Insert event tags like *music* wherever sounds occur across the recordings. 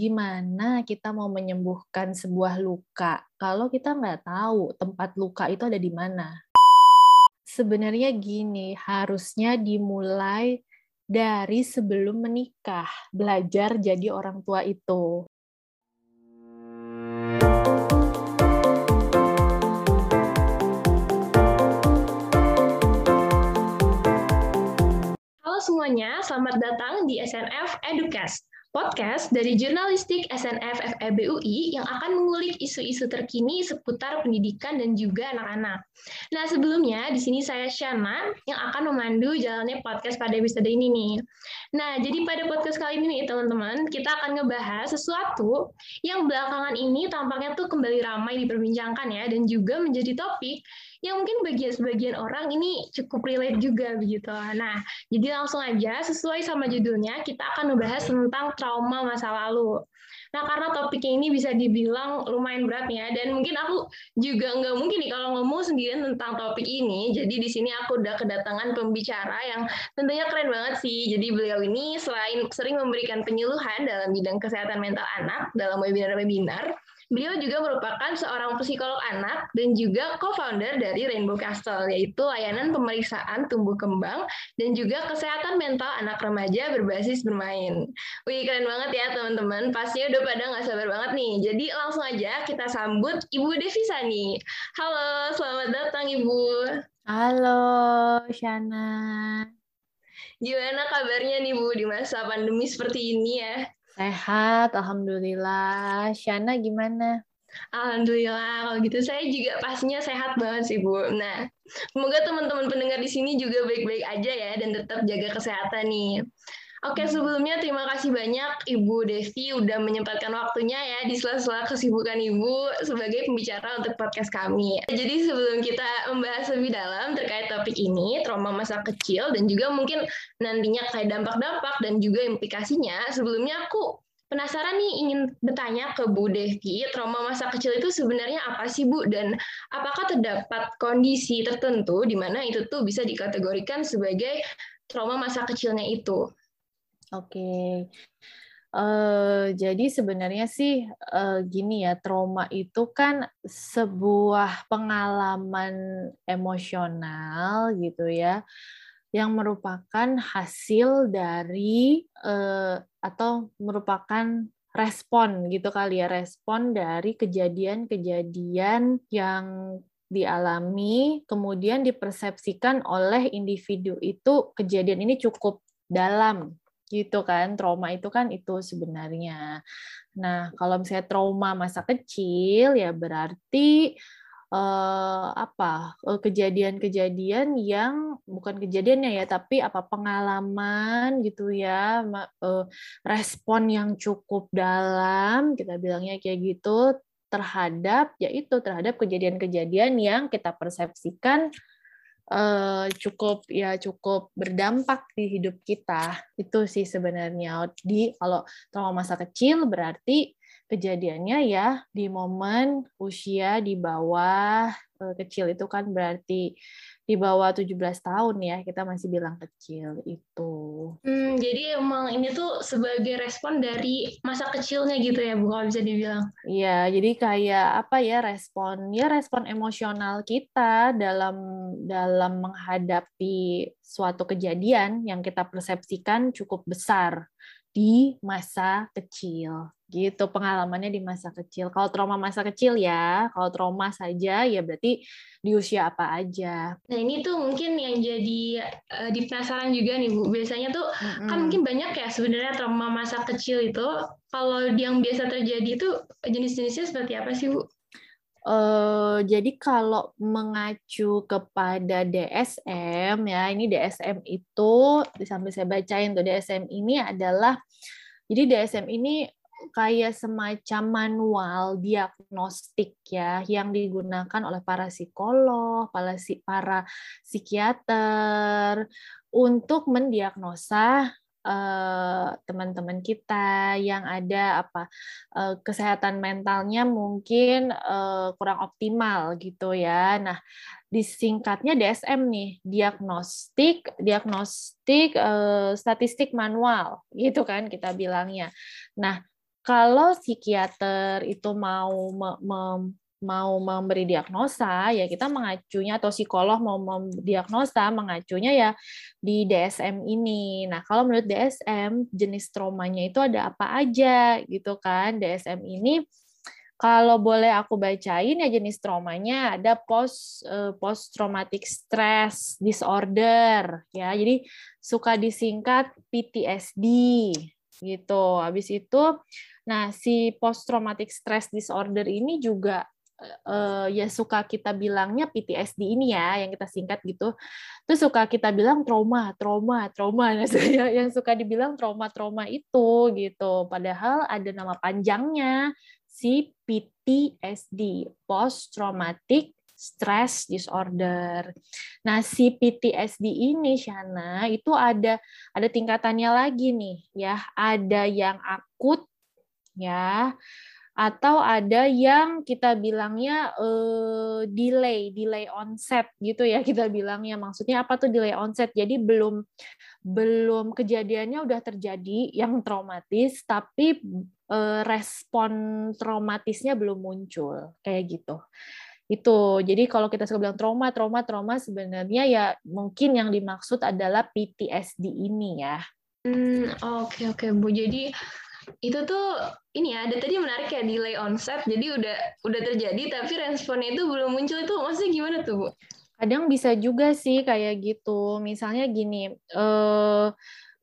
gimana kita mau menyembuhkan sebuah luka kalau kita nggak tahu tempat luka itu ada di mana? Sebenarnya gini, harusnya dimulai dari sebelum menikah, belajar jadi orang tua itu. Halo semuanya, selamat datang di SNF Educast, podcast dari jurnalistik SNF FEBUI yang akan mengulik isu-isu terkini seputar pendidikan dan juga anak-anak. Nah, sebelumnya di sini saya Shana yang akan memandu jalannya podcast pada episode ini nih. Nah, jadi pada podcast kali ini nih teman-teman, kita akan ngebahas sesuatu yang belakangan ini tampaknya tuh kembali ramai diperbincangkan ya dan juga menjadi topik yang mungkin bagi sebagian orang ini cukup relate juga begitu. Nah, jadi langsung aja sesuai sama judulnya kita akan membahas tentang trauma masa lalu. Nah, karena topiknya ini bisa dibilang lumayan berat ya, dan mungkin aku juga nggak mungkin nih kalau ngomong sendirian tentang topik ini. Jadi di sini aku udah kedatangan pembicara yang tentunya keren banget sih. Jadi beliau ini selain sering memberikan penyuluhan dalam bidang kesehatan mental anak dalam webinar-webinar, Beliau juga merupakan seorang psikolog anak dan juga co-founder dari Rainbow Castle, yaitu layanan pemeriksaan tumbuh kembang dan juga kesehatan mental anak remaja berbasis bermain. Wih, keren banget ya teman-teman. Pastinya udah pada nggak sabar banget nih. Jadi langsung aja kita sambut Ibu Devisa nih. Halo, selamat datang Ibu. Halo, Shana. Gimana kabarnya nih Bu di masa pandemi seperti ini ya? Sehat, Alhamdulillah. Shana gimana? Alhamdulillah, kalau gitu saya juga pastinya sehat banget sih Bu. Nah, semoga teman-teman pendengar di sini juga baik-baik aja ya dan tetap jaga kesehatan nih. Oke, sebelumnya terima kasih banyak Ibu Devi udah menyempatkan waktunya ya di sela-sela kesibukan Ibu sebagai pembicara untuk podcast kami. Jadi sebelum kita membahas lebih dalam terkait topik ini, trauma masa kecil dan juga mungkin nantinya kayak dampak-dampak dan juga implikasinya, sebelumnya aku penasaran nih ingin bertanya ke Bu Devi, trauma masa kecil itu sebenarnya apa sih Bu? Dan apakah terdapat kondisi tertentu di mana itu tuh bisa dikategorikan sebagai trauma masa kecilnya itu? Oke. Uh, jadi sebenarnya sih uh, gini ya, trauma itu kan sebuah pengalaman emosional gitu ya, yang merupakan hasil dari uh, atau merupakan respon gitu kali ya, respon dari kejadian-kejadian yang dialami, kemudian dipersepsikan oleh individu itu kejadian ini cukup dalam gitu kan trauma itu kan itu sebenarnya. Nah kalau misalnya trauma masa kecil ya berarti eh, apa eh, kejadian-kejadian yang bukan kejadiannya ya tapi apa pengalaman gitu ya eh, respon yang cukup dalam kita bilangnya kayak gitu terhadap yaitu terhadap kejadian-kejadian yang kita persepsikan uh, cukup ya cukup berdampak di hidup kita. Itu sih sebenarnya. Di kalau trauma masa kecil berarti kejadiannya ya di momen usia di bawah uh, kecil itu kan berarti di bawah 17 tahun ya, kita masih bilang kecil itu. Hmm, jadi emang ini tuh sebagai respon dari masa kecilnya gitu ya, Bu, kalau bisa dibilang. Iya, jadi kayak apa ya respon ya respon emosional kita dalam dalam menghadapi suatu kejadian yang kita persepsikan cukup besar di masa kecil gitu pengalamannya di masa kecil. Kalau trauma masa kecil ya kalau trauma saja ya berarti di usia apa aja. Nah ini tuh mungkin yang jadi uh, di penasaran juga nih bu. Biasanya tuh mm-hmm. kan mungkin banyak ya sebenarnya trauma masa kecil itu. Kalau yang biasa terjadi itu jenis-jenisnya seperti apa sih bu? Uh, jadi kalau mengacu kepada DSM ya ini DSM itu sampai saya bacain tuh DSM ini adalah jadi DSM ini kayak semacam manual diagnostik ya yang digunakan oleh para psikolog, para para psikiater untuk mendiagnosa Eh, teman-teman kita yang ada apa uh, kesehatan mentalnya mungkin uh, kurang optimal gitu ya. Nah, disingkatnya DSM nih, diagnostik diagnostik uh, statistik manual gitu kan kita bilangnya. Nah, kalau psikiater itu mau me, me, mau memberi diagnosa ya kita mengacunya atau psikolog mau mendiagnosa mengacunya ya di DSM ini. Nah, kalau menurut DSM jenis traumanya itu ada apa aja gitu kan. DSM ini kalau boleh aku bacain ya jenis traumanya ada post eh, post traumatic stress disorder ya. Jadi suka disingkat PTSD gitu. Habis itu nah si post traumatic stress disorder ini juga uh, ya suka kita bilangnya PTSD ini ya yang kita singkat gitu. Terus suka kita bilang trauma trauma trauma. *laughs* Nah, yang suka dibilang trauma trauma itu gitu. Padahal ada nama panjangnya si PTSD post traumatic stress disorder. Nah, si PTSD ini Shana itu ada ada tingkatannya lagi nih ya. Ada yang akut ya atau ada yang kita bilangnya uh, delay, delay onset gitu ya kita bilangnya. Maksudnya apa tuh delay onset? Jadi belum belum kejadiannya udah terjadi yang traumatis, tapi uh, respon traumatisnya belum muncul kayak gitu. Itu. Jadi kalau kita suka bilang trauma, trauma, trauma sebenarnya ya mungkin yang dimaksud adalah PTSD ini ya. Hmm, oke okay, oke okay, Bu. Jadi itu tuh ini ya ada tadi menarik ya delay onset jadi udah udah terjadi tapi responnya itu belum muncul itu maksudnya gimana tuh bu? Kadang bisa juga sih kayak gitu misalnya gini eh,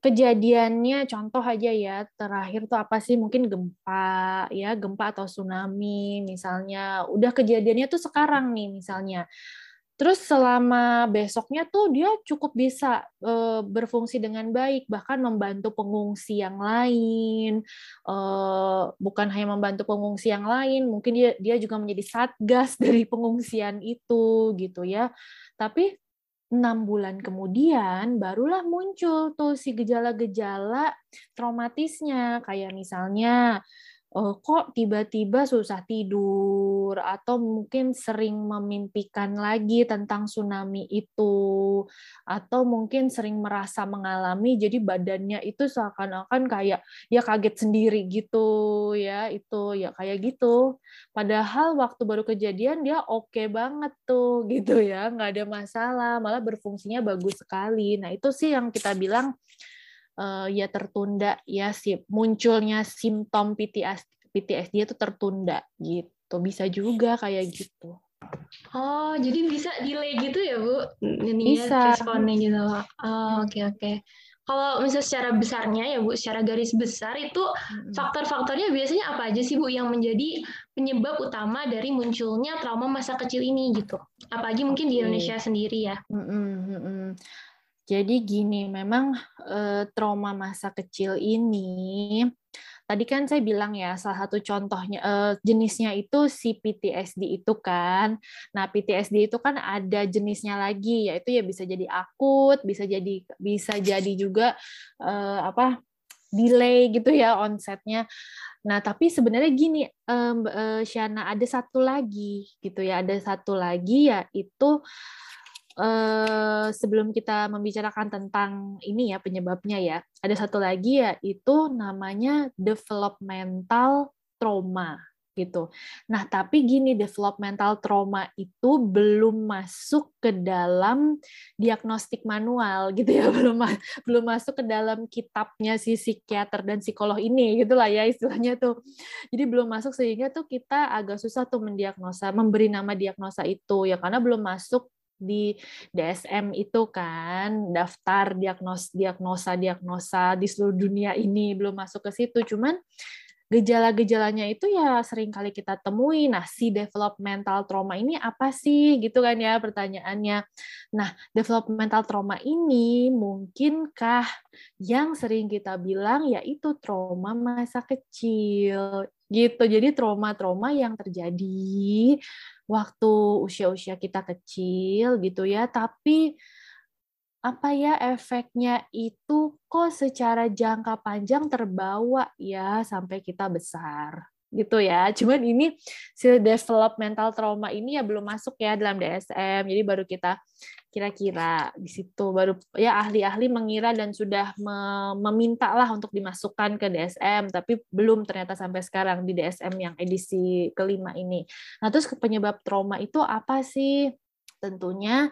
kejadiannya contoh aja ya terakhir tuh apa sih mungkin gempa ya gempa atau tsunami misalnya udah kejadiannya tuh sekarang nih misalnya Terus selama besoknya tuh dia cukup bisa e, berfungsi dengan baik, bahkan membantu pengungsi yang lain. E, bukan hanya membantu pengungsi yang lain, mungkin dia dia juga menjadi satgas *laughs* dari pengungsian itu gitu ya. Tapi enam bulan kemudian barulah muncul tuh si gejala-gejala traumatisnya, kayak misalnya oh, kok tiba-tiba susah tidur atau mungkin sering memimpikan lagi tentang tsunami itu atau mungkin sering merasa mengalami jadi badannya itu seakan-akan kayak ya kaget sendiri gitu ya itu ya kayak gitu. Padahal waktu baru kejadian dia oke okay banget tuh *laughs* gitu ya nggak ada masalah malah berfungsinya bagus sekali. Nah itu sih yang kita bilang uh, ya tertunda ya si munculnya simptom PTSD PTSD itu tertunda gitu. Bisa juga kayak gitu. Oh jadi bisa delay gitu ya bu? Ini bisa. responnya gitu. Oh oke okay, oke. Okay. kalau misalnya secara besarnya ya bu secara garis besar itu faktor-faktornya biasanya apa aja sih bu yang menjadi penyebab utama dari munculnya trauma masa kecil ini gitu? Apalagi mungkin di Indonesia sendiri ya jadi gini, memang eh, trauma masa kecil ini, tadi kan saya bilang ya, salah satu contohnya eh, jenisnya itu si PTSD itu kan. Nah, PTSD itu kan ada jenisnya lagi, yaitu ya bisa jadi akut, bisa jadi bisa jadi juga eh, apa delay gitu ya onsetnya. Nah, tapi sebenarnya gini, um, uh, Shana ada satu lagi gitu ya, ada satu lagi ya uh, sebelum kita membicarakan tentang ini ya penyebabnya ya, ada satu lagi ya itu namanya developmental trauma gitu. Nah, tapi gini developmental trauma itu belum masuk ke dalam diagnostik manual gitu ya, *laughs* belum belum masuk ke dalam kitabnya si psikiater dan psikolog ini gitulah ya istilahnya tuh. Jadi belum masuk sehingga tuh kita agak susah tuh mendiagnosa, memberi nama diagnosa itu ya karena belum masuk di DSM itu kan daftar diagnos diagnosa diagnosa di seluruh dunia ini belum masuk ke situ cuman gejala-gejalanya itu ya sering kali kita temui. Nah, si developmental trauma ini apa sih? Gitu kan ya pertanyaannya. Nah, developmental trauma ini mungkinkah yang sering kita bilang yaitu trauma masa kecil gitu. Jadi trauma-trauma yang terjadi waktu usia-usia kita kecil gitu ya, tapi apa ya efeknya itu kok secara jangka panjang terbawa ya sampai kita besar gitu ya. Cuman ini si developmental trauma ini ya belum masuk ya dalam DSM. Jadi baru kita kira-kira di situ baru ya ahli-ahli mengira dan sudah meminta lah untuk dimasukkan ke DSM tapi belum ternyata sampai sekarang di DSM yang edisi kelima ini. Nah, terus penyebab trauma itu apa sih? Tentunya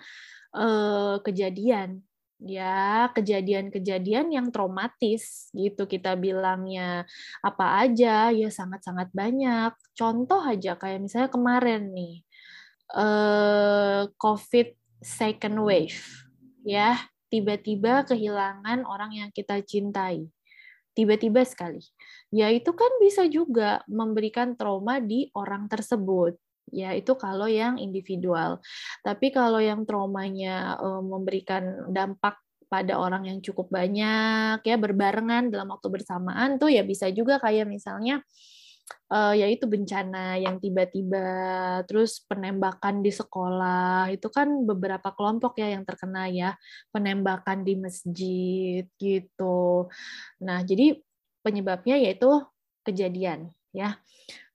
eh, kejadian ya kejadian-kejadian yang traumatis gitu kita bilangnya apa aja ya sangat-sangat banyak. Contoh aja kayak misalnya kemarin nih eh, COVID second wave ya. Tiba-tiba kehilangan orang yang kita cintai. Tiba-tiba sekali. Ya itu kan bisa juga memberikan trauma di orang tersebut ya itu kalau yang individual. Tapi kalau yang traumanya memberikan dampak pada orang yang cukup banyak ya berbarengan dalam waktu bersamaan tuh ya bisa juga kayak misalnya uh, yaitu bencana yang tiba-tiba terus penembakan di sekolah itu kan beberapa kelompok ya yang terkena ya penembakan di masjid gitu. Nah, jadi penyebabnya yaitu kejadian ya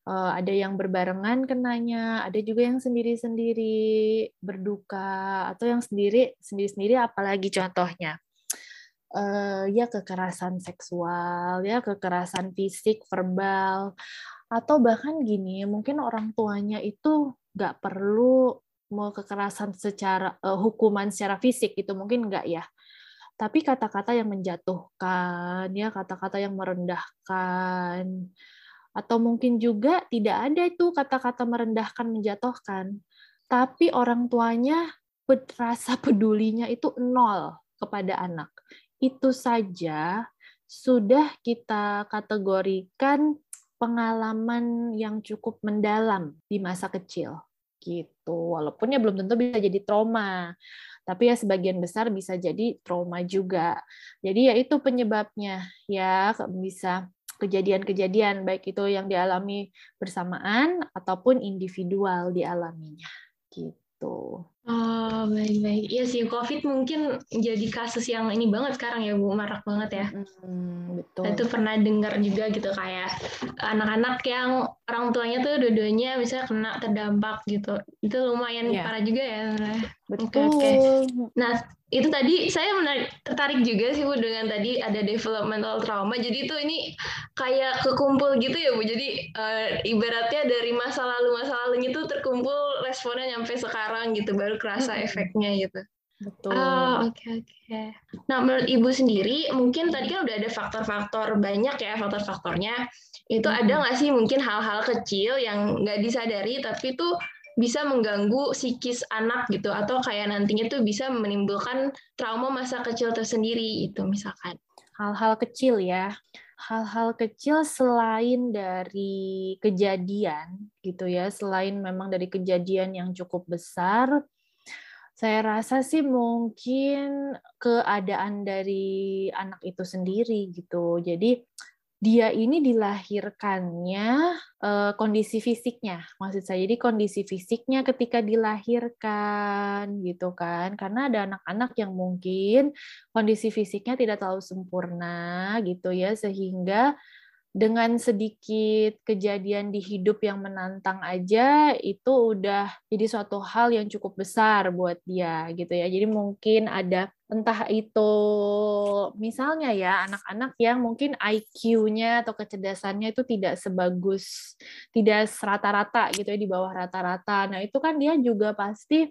ada yang berbarengan kenanya, ada juga yang sendiri-sendiri berduka, atau yang sendiri sendiri-sendiri apalagi contohnya. Uh, ya kekerasan seksual, ya kekerasan fisik, verbal, atau bahkan gini, mungkin orang tuanya itu nggak perlu mau kekerasan secara uh, hukuman secara fisik itu mungkin nggak ya tapi kata-kata yang menjatuhkan ya kata-kata yang merendahkan atau mungkin juga tidak ada itu kata-kata merendahkan, menjatuhkan. Tapi orang tuanya rasa pedulinya itu nol kepada anak. Itu saja sudah kita kategorikan pengalaman yang cukup mendalam di masa kecil gitu. Walaupun ya belum tentu bisa jadi trauma, tapi ya sebagian besar bisa jadi trauma juga. Jadi ya itu penyebabnya ya bisa kejadian-kejadian baik itu yang dialami bersamaan ataupun individual dialaminya gitu. Oh, baik-baik. Iya sih, COVID mungkin jadi kasus yang ini banget sekarang ya, Bu. Marak banget ya. Hmm, betul. Saya tuh pernah dengar juga gitu kayak anak-anak yang orang tuanya tuh dua-duanya misalnya kena terdampak gitu. Itu lumayan yeah. parah juga ya. Betul. Okay, okay. Nah, itu tadi saya menarik, tertarik juga sih Bu dengan tadi ada developmental trauma. Jadi itu ini kayak kekumpul gitu ya Bu. Jadi uh, ibaratnya dari masa lalu masa lalunya itu terkumpul responnya nyampe sekarang gitu baru kerasa efeknya gitu. Betul. Oh, oke okay, oke. Okay. Nah, menurut Ibu sendiri mungkin tadi kan udah ada faktor-faktor banyak ya faktor-faktornya. Itu ada nggak sih mungkin hal-hal kecil yang nggak disadari tapi tuh bisa mengganggu psikis anak gitu atau kayak nantinya tuh bisa menimbulkan trauma masa kecil tersendiri itu misalkan hal-hal kecil ya hal-hal kecil selain dari kejadian gitu ya selain memang dari kejadian yang cukup besar saya rasa sih mungkin keadaan dari anak itu sendiri gitu. Jadi dia ini dilahirkannya uh, kondisi fisiknya maksud saya. Jadi kondisi fisiknya ketika dilahirkan gitu kan. Karena ada anak-anak yang mungkin kondisi fisiknya tidak terlalu sempurna gitu ya sehingga dengan sedikit kejadian di hidup yang menantang aja itu udah jadi suatu hal yang cukup besar buat dia gitu ya. Jadi mungkin ada entah itu misalnya ya anak-anak yang mungkin IQ-nya atau kecerdasannya itu tidak sebagus tidak rata-rata gitu ya di bawah rata-rata. Nah, itu kan dia juga pasti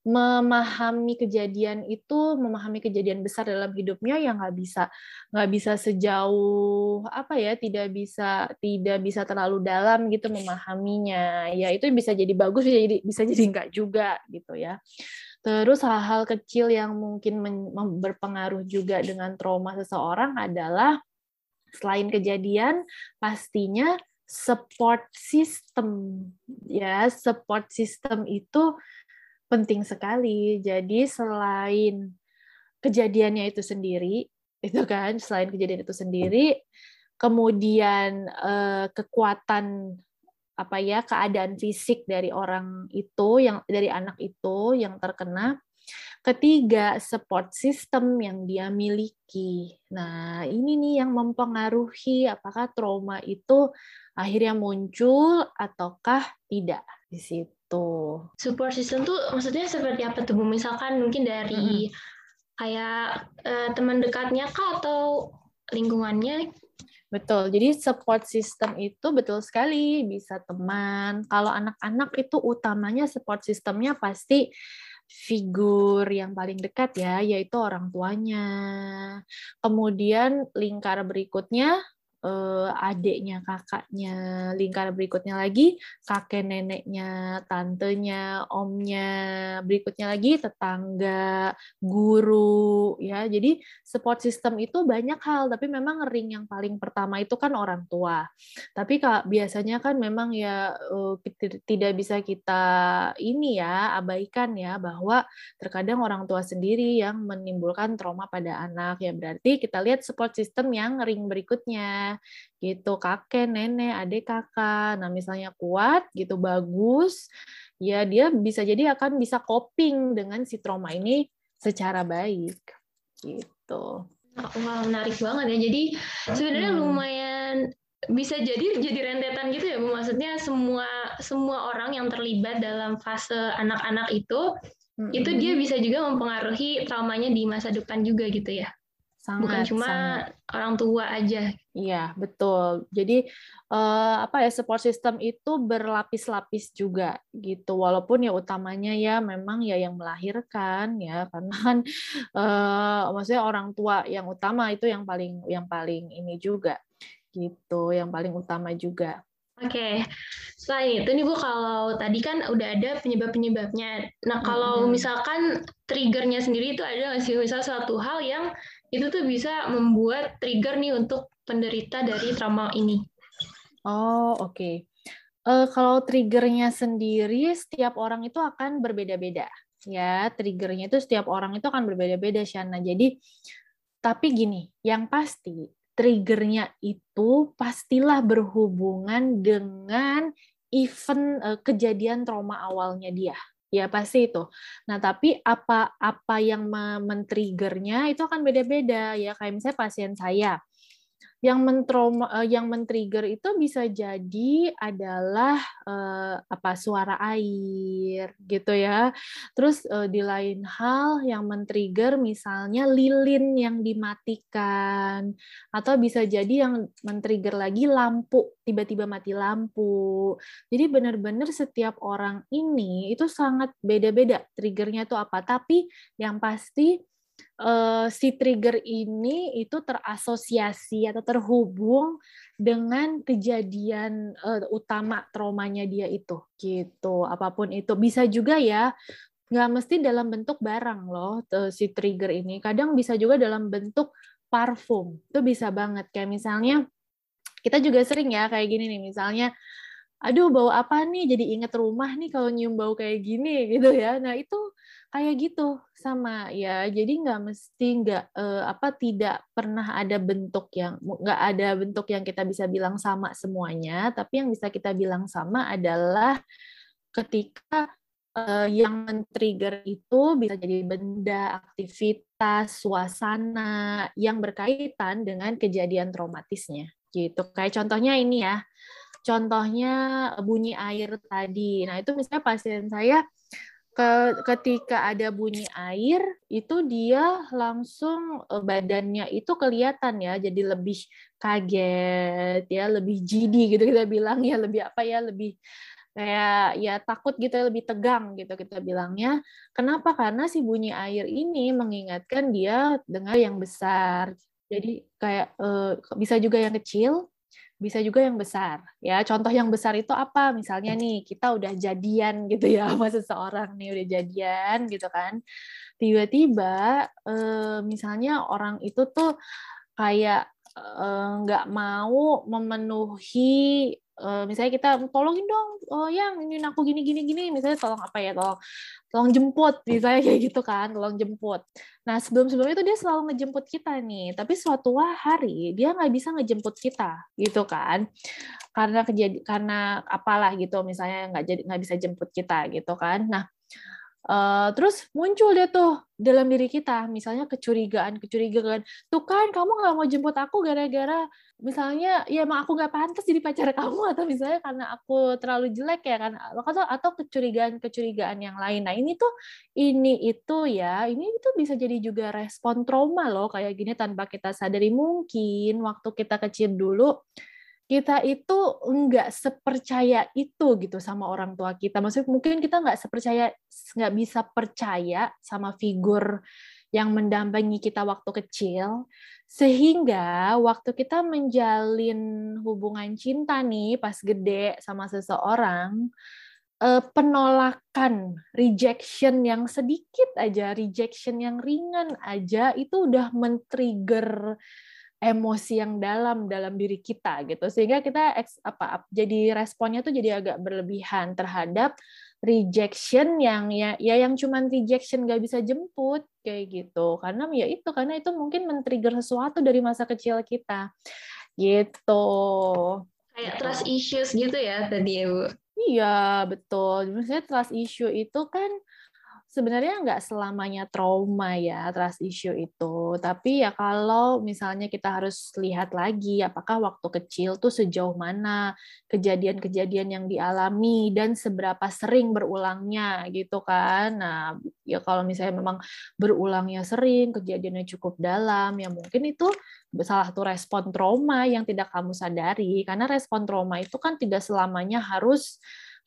memahami kejadian itu, memahami kejadian besar dalam hidupnya yang nggak bisa nggak bisa sejauh apa ya, tidak bisa tidak bisa terlalu dalam gitu memahaminya. Ya itu bisa jadi bagus, bisa jadi bisa jadi enggak juga gitu ya. Terus hal-hal kecil yang mungkin berpengaruh juga dengan trauma seseorang adalah selain kejadian pastinya support system ya support system itu penting sekali. Jadi selain kejadiannya itu sendiri, *laughs* itu kan selain kejadian itu sendiri, kemudian eh, kekuatan apa ya keadaan fisik dari orang itu yang dari anak itu yang terkena Ketiga, support system yang dia miliki. Nah, ini nih yang mempengaruhi apakah trauma itu akhirnya muncul ataukah tidak di situ. Support system tuh maksudnya seperti apa tuh Bu? Misalkan mungkin dari hmm. kayak uh, teman dekatnya kah atau lingkungannya Betul. Jadi support system itu betul sekali bisa teman. Kalau anak-anak itu utamanya support systemnya pasti figur yang paling dekat ya, yaitu orang tuanya. Kemudian lingkar berikutnya uh, adiknya, kakaknya, lingkar berikutnya lagi kakek neneknya, tantenya, omnya, berikutnya lagi tetangga, guru, ya. Jadi support system itu banyak hal, tapi memang ring yang paling pertama itu kan orang tua. Tapi kak biasanya kan memang ya uh, tidak bisa kita ini ya abaikan ya bahwa terkadang orang tua sendiri yang menimbulkan trauma pada anak ya berarti kita lihat support system yang ring berikutnya gitu kakek nenek adik kakak nah misalnya kuat gitu bagus ya dia bisa jadi akan bisa coping dengan si trauma ini secara baik gitu Wah, menarik banget ya. Jadi sebenarnya hmm. lumayan bisa jadi jadi rentetan gitu ya Bu. Maksudnya semua semua orang yang terlibat dalam fase anak-anak itu hmm. itu dia bisa juga mempengaruhi traumanya di masa depan juga gitu ya. Sangat, Bukan cuma sangat. orang tua aja. Iya, betul. Jadi uh, apa ya support system itu berlapis-lapis juga gitu. Walaupun ya utamanya ya memang ya yang melahirkan ya *laughs* karena kan uh, maksudnya orang tua yang utama itu yang paling yang paling ini juga gitu, yang paling utama juga. Oke, okay. selain itu nih Bu, kalau tadi kan udah ada penyebab-penyebabnya. Nah, kalau hmm. misalkan triggernya sendiri itu ada nggak sih? Misal suatu hal yang itu tuh bisa membuat trigger nih untuk penderita dari trauma ini. Oh, oke. Okay. Uh, eh, kalau triggernya sendiri, setiap orang itu akan berbeda-beda. Ya, triggernya itu setiap orang itu akan berbeda-beda, Shana. Jadi, tapi gini, yang pasti triggernya itu pastilah berhubungan dengan event uh, kejadian trauma awalnya dia ya pasti itu. Nah, tapi apa apa yang men-triggernya itu akan beda-beda ya. Kayak misalnya pasien saya yang mentrauma eh, yang men-trigger itu bisa jadi adalah uh, apa suara air gitu ya. Terus uh, di lain hal yang men-trigger misalnya lilin yang dimatikan atau bisa jadi yang men-trigger lagi lampu tiba-tiba mati lampu. Jadi benar-benar setiap orang ini itu sangat beda-beda triggernya itu apa. Tapi yang pasti uh, si trigger ini itu terasosiasi atau terhubung dengan kejadian uh, utama traumanya dia itu gitu. Apa pun itu. Bisa juga ya nggak mesti dalam bentuk barang loh si trigger ini. Kadang bisa juga dalam bentuk parfum. Itu bisa banget. Kayak misalnya kita juga sering ya kayak gini nih. Misalnya aduh bau apa nih? Jadi inget rumah nih kalau nyium bau kayak gini gitu ya. Nah itu kayak gitu sama ya. Jadi nggak mesti nggak eh, apa tidak pernah ada bentuk yang nggak ada bentuk yang kita bisa bilang sama semuanya. Tapi yang bisa kita bilang sama adalah ketika eh, yang men-trigger itu bisa jadi benda aktivitas suasana yang berkaitan dengan kejadian traumatisnya gitu. Kayak contohnya ini ya. Contohnya bunyi air tadi. Nah, itu misalnya pasien saya ke, ketika ada bunyi air itu dia langsung e, badannya itu kelihatan ya jadi lebih kaget ya lebih jidi gitu kita bilang ya lebih apa ya lebih kayak ya takut gitu ya lebih tegang gitu kita bilangnya. Kenapa? Karena si bunyi air ini mengingatkan dia dengan yang besar. Jadi kayak eh, bisa juga yang kecil bisa juga yang besar ya. Contoh yang besar itu apa? Misalnya nih kita udah jadian gitu ya sama seseorang nih udah jadian gitu kan. Tiba-tiba eh, misalnya orang itu tuh kayak eh, nggak mau memenuhi uh, misalnya kita tolongin dong oh yang ini aku gini gini gini. Misalnya tolong apa ya tolong tolong jemput misalnya kayak gitu kan tolong jemput. Nah sebelum sebelum itu dia selalu ngejemput kita nih tapi suatu hari dia nggak bisa ngejemput kita gitu kan. Karena kejadian karena apalah gitu misalnya nggak jadi nggak bisa jemput kita gitu kan. Nah Uh, terus muncul dia tuh dalam diri kita, misalnya kecurigaan-kecurigaan. Tuh kan kamu nggak mau jemput aku gara-gara misalnya ya emang aku nggak pantas jadi pacar kamu *laughs* atau misalnya karena aku terlalu jelek ya kan atau atau kecurigaan-kecurigaan yang lain. Nah ini tuh ini itu ya ini itu bisa jadi juga respon trauma loh kayak gini tanpa kita sadari mungkin waktu kita kecil dulu kita itu nggak sepercaya itu gitu sama orang tua kita. Maksudnya mungkin kita nggak sepercaya, nggak bisa percaya sama figur yang mendampingi kita waktu kecil, sehingga waktu kita menjalin hubungan cinta nih pas gede sama seseorang, eh, penolakan, rejection yang sedikit aja, rejection yang ringan aja itu udah men-trigger emosi yang dalam dalam diri kita gitu. Sehingga kita apa jadi responnya tuh jadi agak berlebihan terhadap rejection yang ya ya yang cuman rejection gak bisa jemput kayak gitu. Karena ya itu karena itu mungkin men-trigger sesuatu dari masa kecil kita. Gitu. Kayak trust issues gitu ya tadi ya bu. Iya betul. Maksudnya trust issue itu kan sebenarnya nggak selamanya trauma ya trust issue itu. Tapi ya kalau misalnya kita harus lihat lagi apakah waktu kecil tuh sejauh mana kejadian-kejadian yang dialami dan seberapa sering berulangnya gitu kan. Nah, ya kalau misalnya memang berulangnya sering, kejadiannya cukup dalam, ya mungkin itu salah satu respon trauma yang tidak kamu sadari karena respon trauma itu kan tidak selamanya harus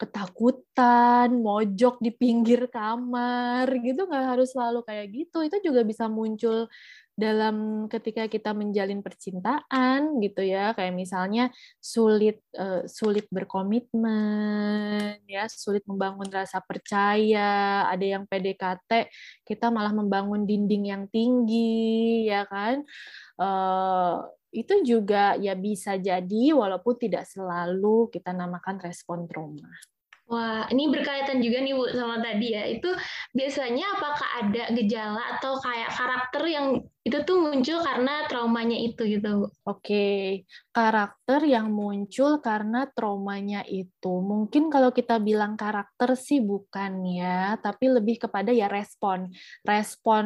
ketakutan, mojok di pinggir kamar gitu. Nggak harus selalu kayak gitu. Itu juga bisa muncul dalam ketika kita menjalin percintaan gitu ya. Kayak misalnya sulit uh, sulit berkomitmen ya. Sulit membangun rasa percaya. Ada yang PDKT kita malah membangun dinding yang tinggi ya kan? Uh, itu juga ya bisa jadi walaupun tidak selalu kita namakan respon trauma. Wah, ini berkaitan juga nih Bu sama tadi ya. Itu biasanya apakah ada gejala atau kayak karakter yang itu tuh muncul karena traumanya itu gitu Bu? Oke, karakter yang muncul karena traumanya itu. Mungkin kalau kita bilang karakter sih bukan ya, tapi lebih kepada ya respon. Respon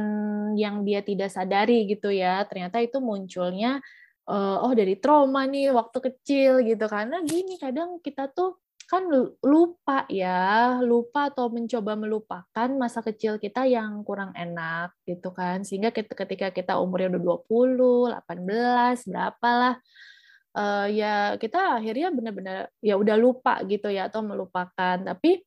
yang dia tidak sadari gitu ya. Ternyata itu munculnya uh, oh dari trauma nih waktu kecil gitu karena gini kadang kita tuh kan lupa ya. Lupa atau mencoba melupakan masa kecil kita yang kurang enak gitu kan. Sehingga ketika kita umurnya udah 20, 18 berapa lah uh, ya kita akhirnya benar-benar ya udah lupa gitu ya atau melupakan. Tapi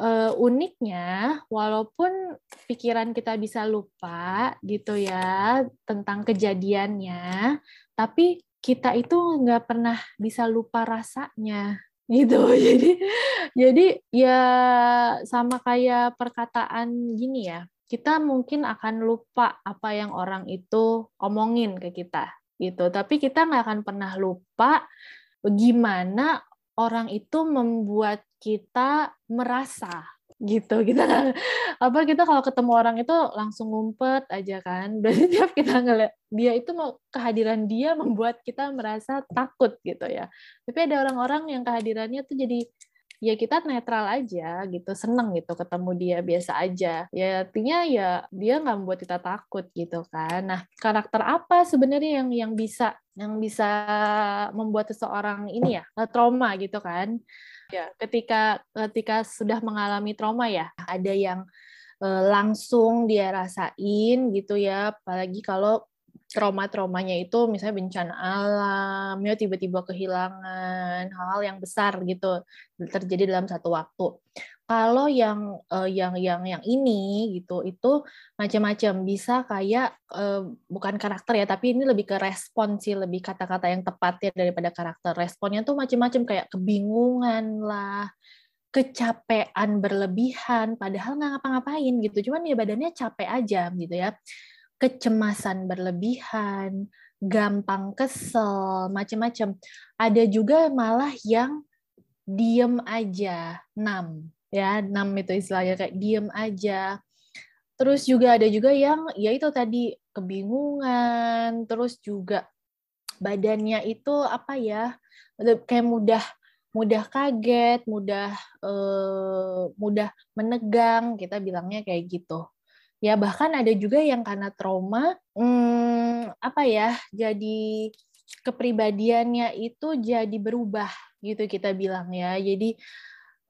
uh, uniknya walaupun pikiran kita bisa lupa gitu ya tentang kejadiannya tapi kita itu nggak pernah bisa lupa rasanya gitu. *laughs* Jadi jadi ya sama kayak perkataan gini ya kita mungkin akan lupa apa yang orang itu omongin ke kita gitu. Tapi kita nggak akan pernah lupa gimana orang itu membuat kita merasa gitu kita *laughs* apa kita kalau ketemu orang itu langsung ngumpet aja kan. *laughs* Berarti tiap kita ngeliat dia itu mau kehadiran dia membuat kita merasa takut gitu ya. Tapi ada orang-orang yang kehadirannya tuh jadi ya kita netral aja gitu seneng gitu ketemu dia biasa aja. Ya artinya ya dia nggak membuat kita takut gitu kan. Nah karakter apa sebenarnya yang yang bisa yang bisa membuat seseorang ini ya trauma gitu kan. Ya. Ketika ketika sudah mengalami trauma ya ada yang eh, langsung dia rasain gitu ya. Apalagi kalau trauma-traumanya itu misalnya bencana alam, ya tiba-tiba kehilangan hal-hal yang besar gitu terjadi dalam satu waktu. Kalau yang uh, yang yang yang ini gitu itu macam-macam bisa kayak uh, bukan karakter ya tapi ini lebih ke respon sih lebih kata-kata yang tepat ya daripada karakter. Responnya tuh macam-macam kayak kebingungan lah, kecapean berlebihan padahal nggak ngapa-ngapain gitu. Cuman ya badannya capek aja gitu ya kecemasan berlebihan, gampang kesel, macam-macam. Ada juga malah yang diem aja, nam, ya, nam itu istilahnya kayak diem aja. Terus juga ada juga yang ya itu tadi kebingungan, terus juga badannya itu apa ya, kayak mudah mudah kaget, mudah uh, mudah menegang, kita bilangnya kayak gitu. Ya bahkan ada juga yang karena trauma, hmm, apa ya, jadi kepribadiannya itu jadi berubah gitu kita bilang ya. Jadi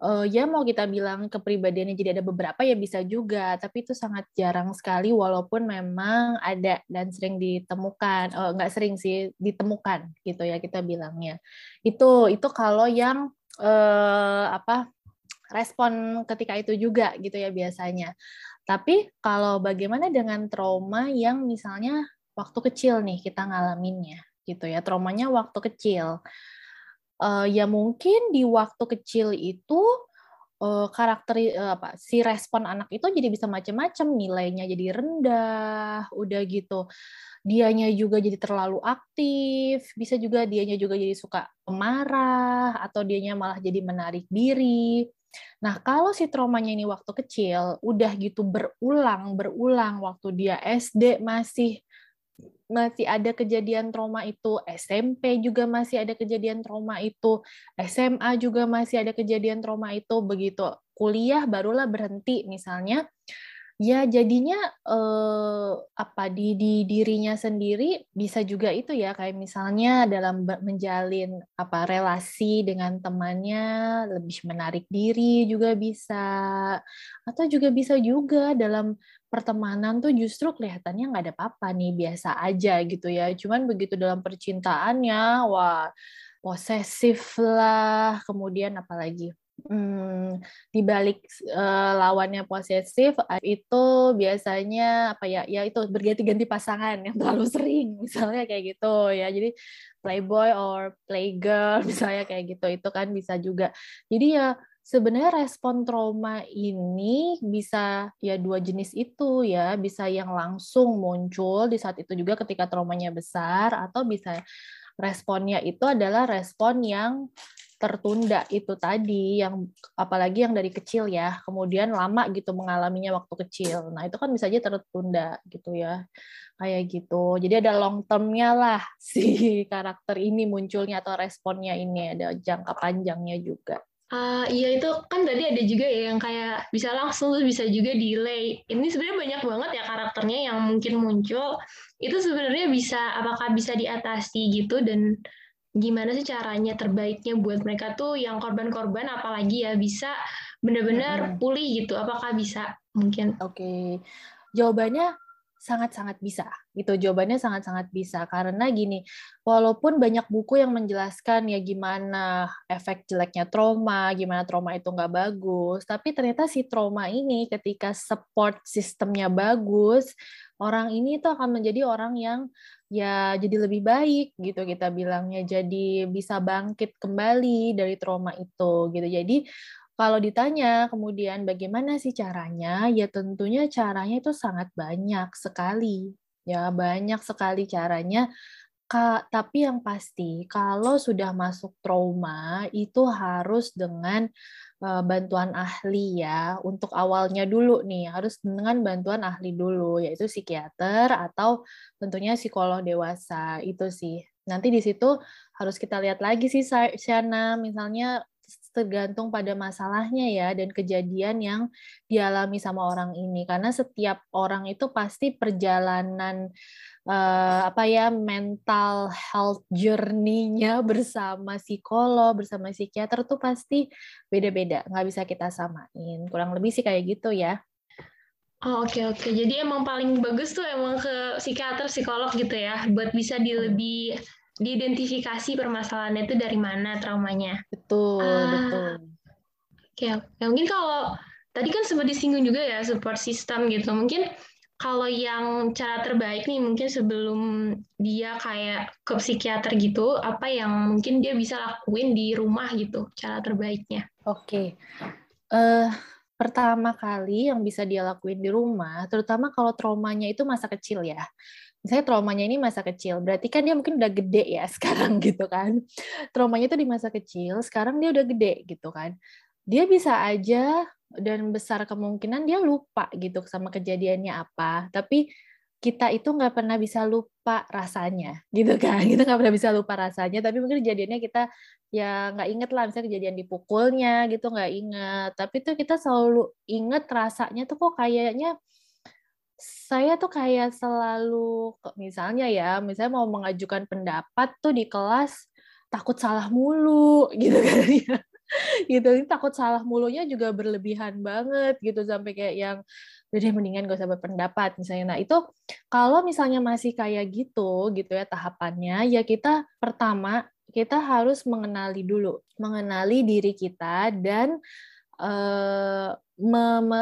uh, ya mau kita bilang kepribadiannya jadi ada beberapa ya bisa juga, tapi itu sangat jarang sekali walaupun memang ada dan sering ditemukan, uh, nggak sering sih ditemukan gitu ya kita bilangnya. Itu itu kalau yang uh, apa respon ketika itu juga gitu ya biasanya. Tapi kalau bagaimana dengan trauma yang misalnya waktu kecil nih kita ngalaminnya gitu ya, traumanya waktu kecil uh, ya mungkin di waktu kecil itu uh, karakter uh, apa si respon anak itu jadi bisa macam-macam nilainya jadi rendah udah gitu. Dianya juga jadi terlalu aktif bisa juga dianya juga jadi suka pemarah atau dianya malah jadi menarik diri. Nah, kalau si traumanya ini waktu kecil, udah gitu berulang, berulang waktu dia SD masih masih ada kejadian trauma itu, SMP juga masih ada kejadian trauma itu, SMA juga masih ada kejadian trauma itu, begitu. Kuliah barulah berhenti misalnya. Ya jadinya eh, apa di di dirinya sendiri bisa juga itu ya kayak misalnya dalam menjalin apa relasi dengan temannya lebih menarik diri juga bisa. Atau juga bisa juga dalam pertemanan tuh justru kelihatannya nggak ada apa-apa nih biasa aja gitu ya. Cuman begitu dalam percintaannya wah posesif lah. Kemudian apalagi Hmm, di balik uh, lawannya posesif itu biasanya apa ya ya itu berganti-ganti pasangan yang terlalu sering misalnya kayak gitu ya. Jadi playboy or playgirl *laughs* misalnya kayak gitu itu kan bisa juga. Jadi ya sebenarnya respon trauma ini bisa ya dua jenis itu ya. Bisa yang langsung muncul di saat itu juga ketika traumanya besar atau bisa responnya itu adalah respon yang tertunda itu tadi yang apalagi yang dari kecil ya. Kemudian lama gitu mengalaminya waktu kecil. Nah itu kan bisa aja tertunda gitu ya. Kayak gitu. Jadi ada long termnya lah *laughs* si karakter ini munculnya atau responnya ini ada jangka panjangnya juga Uh, iya itu kan tadi ada juga ya yang kayak bisa langsung terus bisa juga delay. Ini sebenarnya banyak banget ya karakternya yang mungkin muncul. Itu sebenarnya bisa apakah bisa diatasi gitu dan gimana sih caranya terbaiknya buat mereka tuh yang korban-korban apalagi ya bisa benar-benar pulih gitu apakah bisa mungkin oke okay. jawabannya sangat-sangat bisa gitu. Jawabannya sangat-sangat bisa. Karena gini walaupun banyak buku yang menjelaskan ya gimana efek jeleknya trauma gimana trauma itu nggak bagus tapi ternyata si trauma ini ketika support sistemnya bagus orang ini tuh akan menjadi orang yang ya jadi lebih baik gitu kita bilangnya. Jadi bisa bangkit kembali dari trauma itu gitu. Jadi kalau ditanya kemudian bagaimana sih caranya, ya tentunya caranya itu sangat banyak sekali. Ya, banyak sekali caranya. Ka, tapi yang pasti kalau sudah masuk trauma itu harus dengan uh, bantuan ahli ya. Untuk awalnya dulu nih harus dengan bantuan ahli dulu yaitu psikiater atau tentunya psikolog dewasa itu sih. Nanti di situ harus kita lihat lagi sih Shana misalnya tergantung pada masalahnya ya dan kejadian yang dialami sama orang ini karena setiap orang itu pasti perjalanan uh, apa ya mental health journey-nya *laughs* bersama psikolog bersama psikiater tuh pasti beda-beda nggak bisa kita samain kurang lebih sih kayak gitu ya Oh, oke okay, oke. Okay. Jadi emang paling bagus tuh emang ke psikiater, psikolog gitu ya, buat bisa di lebih diidentifikasi permasalahannya itu dari mana traumanya. Betul, ah, betul. Oke, okay, mungkin kalau tadi kan sempat disinggung juga ya support system gitu. Mungkin kalau yang cara terbaik nih mungkin sebelum dia kayak ke psikiater gitu, apa yang mungkin dia bisa lakuin di rumah gitu, cara terbaiknya? Oke. Okay. Uh, eh, pertama kali yang bisa dia lakuin di rumah, terutama kalau traumanya itu masa kecil ya misalnya traumanya ini masa kecil, berarti kan dia mungkin udah gede ya *laughs* sekarang gitu kan. Traumanya itu di masa kecil, sekarang dia udah gede gitu kan. Dia bisa aja dan besar kemungkinan dia lupa gitu sama kejadiannya apa. Tapi kita itu nggak pernah bisa lupa rasanya gitu kan *laughs* kita nggak pernah bisa lupa rasanya tapi mungkin kejadiannya kita ya nggak inget lah misalnya kejadian dipukulnya gitu nggak inget tapi tuh kita selalu inget rasanya tuh kok kayaknya saya tuh kayak selalu misalnya ya misalnya mau mengajukan pendapat tuh di kelas takut salah mulu *laughs* gitu kan ya gitu takut salah mulunya juga berlebihan banget gitu sampai kayak yang udah mendingan gak usah berpendapat misalnya. Nah itu kalau misalnya masih kayak gitu gitu ya tahapannya ya kita pertama kita harus mengenali dulu, mengenali diri kita dan uh,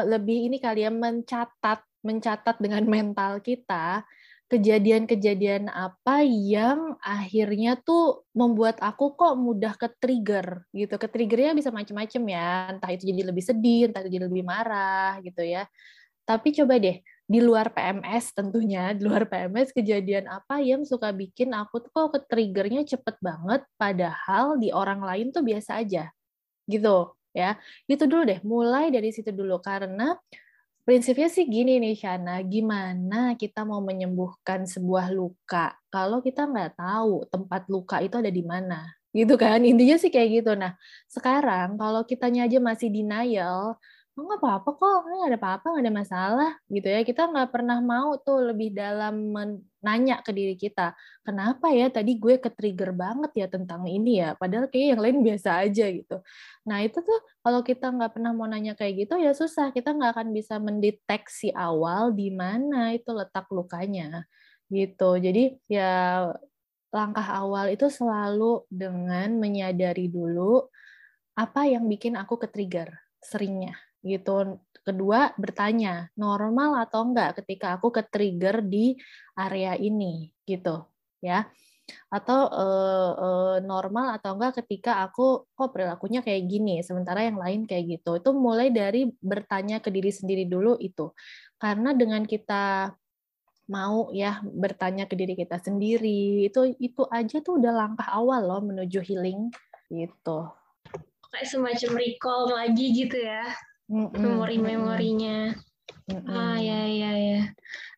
lebih ini kali ya mencatat mencatat dengan mental kita kejadian-kejadian apa yang akhirnya tuh membuat aku kok mudah ke trigger gitu. Ke triggernya bisa macam-macam ya, entah itu jadi lebih sedih, entah itu jadi lebih marah gitu ya. Tapi coba deh, di luar PMS tentunya, di luar PMS kejadian apa yang suka bikin aku tuh kok ke triggernya cepet banget, padahal di orang lain tuh biasa aja, gitu ya. Itu dulu deh, mulai dari situ dulu karena prinsipnya sih gini nih Shana, gimana kita mau menyembuhkan sebuah luka kalau kita nggak tahu tempat luka itu ada di mana, gitu kan? Intinya sih kayak gitu. Nah, sekarang kalau kitanya aja masih denial, oh, nggak apa-apa kok, nggak ada apa-apa, nggak ada masalah, gitu ya. Kita nggak pernah mau tuh lebih dalam menanya ke diri kita, kenapa ya tadi gue ke trigger banget ya tentang ini ya, padahal kayak yang lain biasa aja gitu. Nah itu tuh kalau kita nggak pernah mau nanya kayak gitu ya susah, kita nggak akan bisa mendeteksi awal di mana itu letak lukanya, gitu. Jadi ya langkah awal itu selalu dengan menyadari dulu apa yang bikin aku ke trigger seringnya gitu. Kedua, bertanya, normal atau enggak ketika aku ke trigger di area ini gitu, ya. Atau uh, uh, normal atau enggak ketika aku kok perilakunya kayak gini, sementara yang lain kayak gitu. Itu mulai dari bertanya ke diri sendiri dulu itu. Karena dengan kita mau ya bertanya ke diri kita sendiri, itu itu aja tuh udah langkah awal loh menuju healing gitu. Kayak semacam recall lagi gitu ya memori-memorinya. Ah ya ya ya.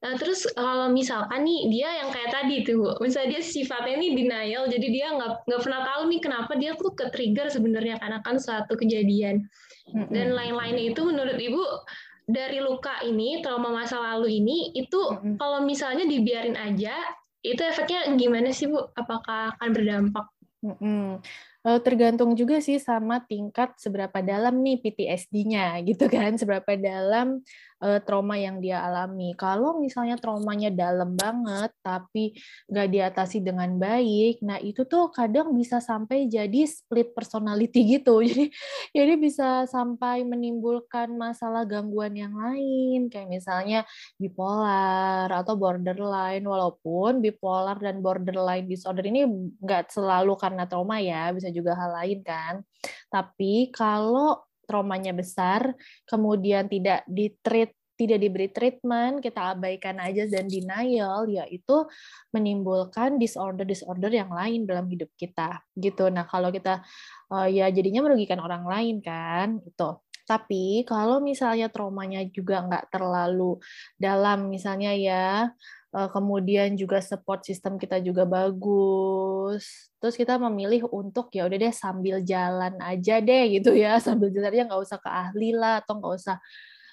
Nah, terus kalau misalkan nih dia yang kayak tadi tuh, misalnya dia sifatnya ini denial, jadi dia nggak nggak pernah tahu nih kenapa dia tuh ke trigger sebenarnya karena kan suatu kejadian dan lain-lainnya itu menurut ibu dari luka ini trauma masa lalu ini itu kalau misalnya dibiarin aja itu efeknya gimana sih bu? Apakah akan berdampak? Eh, tergantung juga sih sama tingkat seberapa dalam nih PTSD-nya gitu kan, seberapa dalam uh, trauma yang dia alami. Kalau misalnya traumanya dalam banget tapi nggak diatasi dengan baik, nah itu tuh kadang bisa sampai jadi split personality *laughs* gitu. Jadi jadi bisa sampai menimbulkan masalah gangguan yang lain kayak misalnya bipolar atau borderline. Walaupun bipolar dan borderline disorder ini nggak selalu karena trauma ya, bisa juga hal lain kan. Tapi kalau traumanya besar, kemudian tidak ditreat tidak diberi treatment, kita abaikan aja dan denial, yaitu menimbulkan disorder-disorder yang lain dalam hidup kita. Gitu. Nah, kalau kita uh, ya jadinya merugikan orang lain kan, itu. Tapi kalau misalnya traumanya juga nggak terlalu dalam, misalnya ya Eh, kemudian juga support sistem kita juga bagus. Terus kita memilih untuk ya udah deh sambil jalan aja deh gitu ya, *laughs* sambil jalan aja nggak usah ke ahli lah atau nggak usah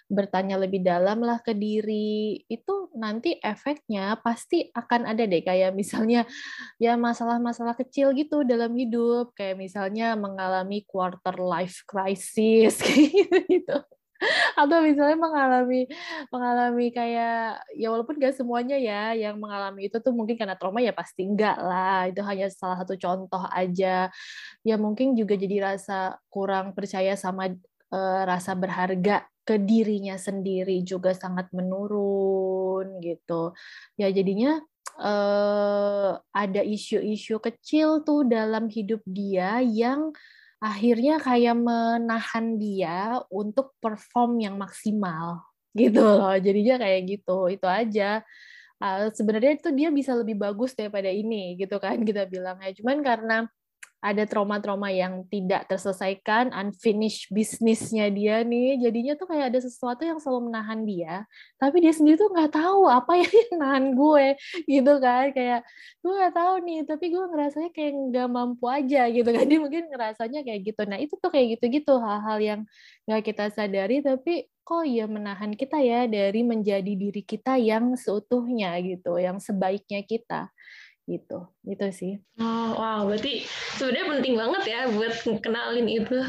bertanya lebih dalam lah ke diri itu nanti efeknya pasti akan ada deh kayak misalnya ya masalah-masalah kecil gitu dalam hidup kayak misalnya mengalami quarter life crisis *laughs* gitu. Atau misalnya mengalami mengalami kayak ya walaupun gak semuanya ya yang mengalami itu tuh mungkin karena trauma ya pasti enggak lah itu hanya salah satu contoh aja. Ya mungkin juga jadi rasa kurang percaya sama uh, rasa berharga ke dirinya sendiri juga sangat menurun gitu. Ya jadinya uh, ada isu-isu kecil tuh dalam hidup dia yang akhirnya kayak menahan dia untuk perform yang maksimal gitu loh. Jadinya kayak gitu. Itu aja. Uh, sebenarnya itu dia bisa lebih bagus daripada ini gitu kan kita bilang ya. Cuman karena ada trauma-trauma yang tidak terselesaikan, unfinished bisnisnya dia nih, jadinya tuh kayak ada sesuatu yang selalu menahan dia, tapi dia sendiri tuh nggak tahu apa yang *laughs* menahan gue, gitu kan, kayak gue nggak tahu nih, tapi gue ngerasanya kayak nggak mampu aja, gitu kan, *laughs* dia mungkin ngerasanya kayak gitu. Nah itu tuh kayak gitu-gitu hal-hal yang nggak kita sadari, tapi kok ya menahan kita ya dari menjadi diri kita yang seutuhnya gitu, yang sebaiknya kita gitu. Itu sih. Oh wow. Berarti sebenarnya penting banget ya buat kenalin itu.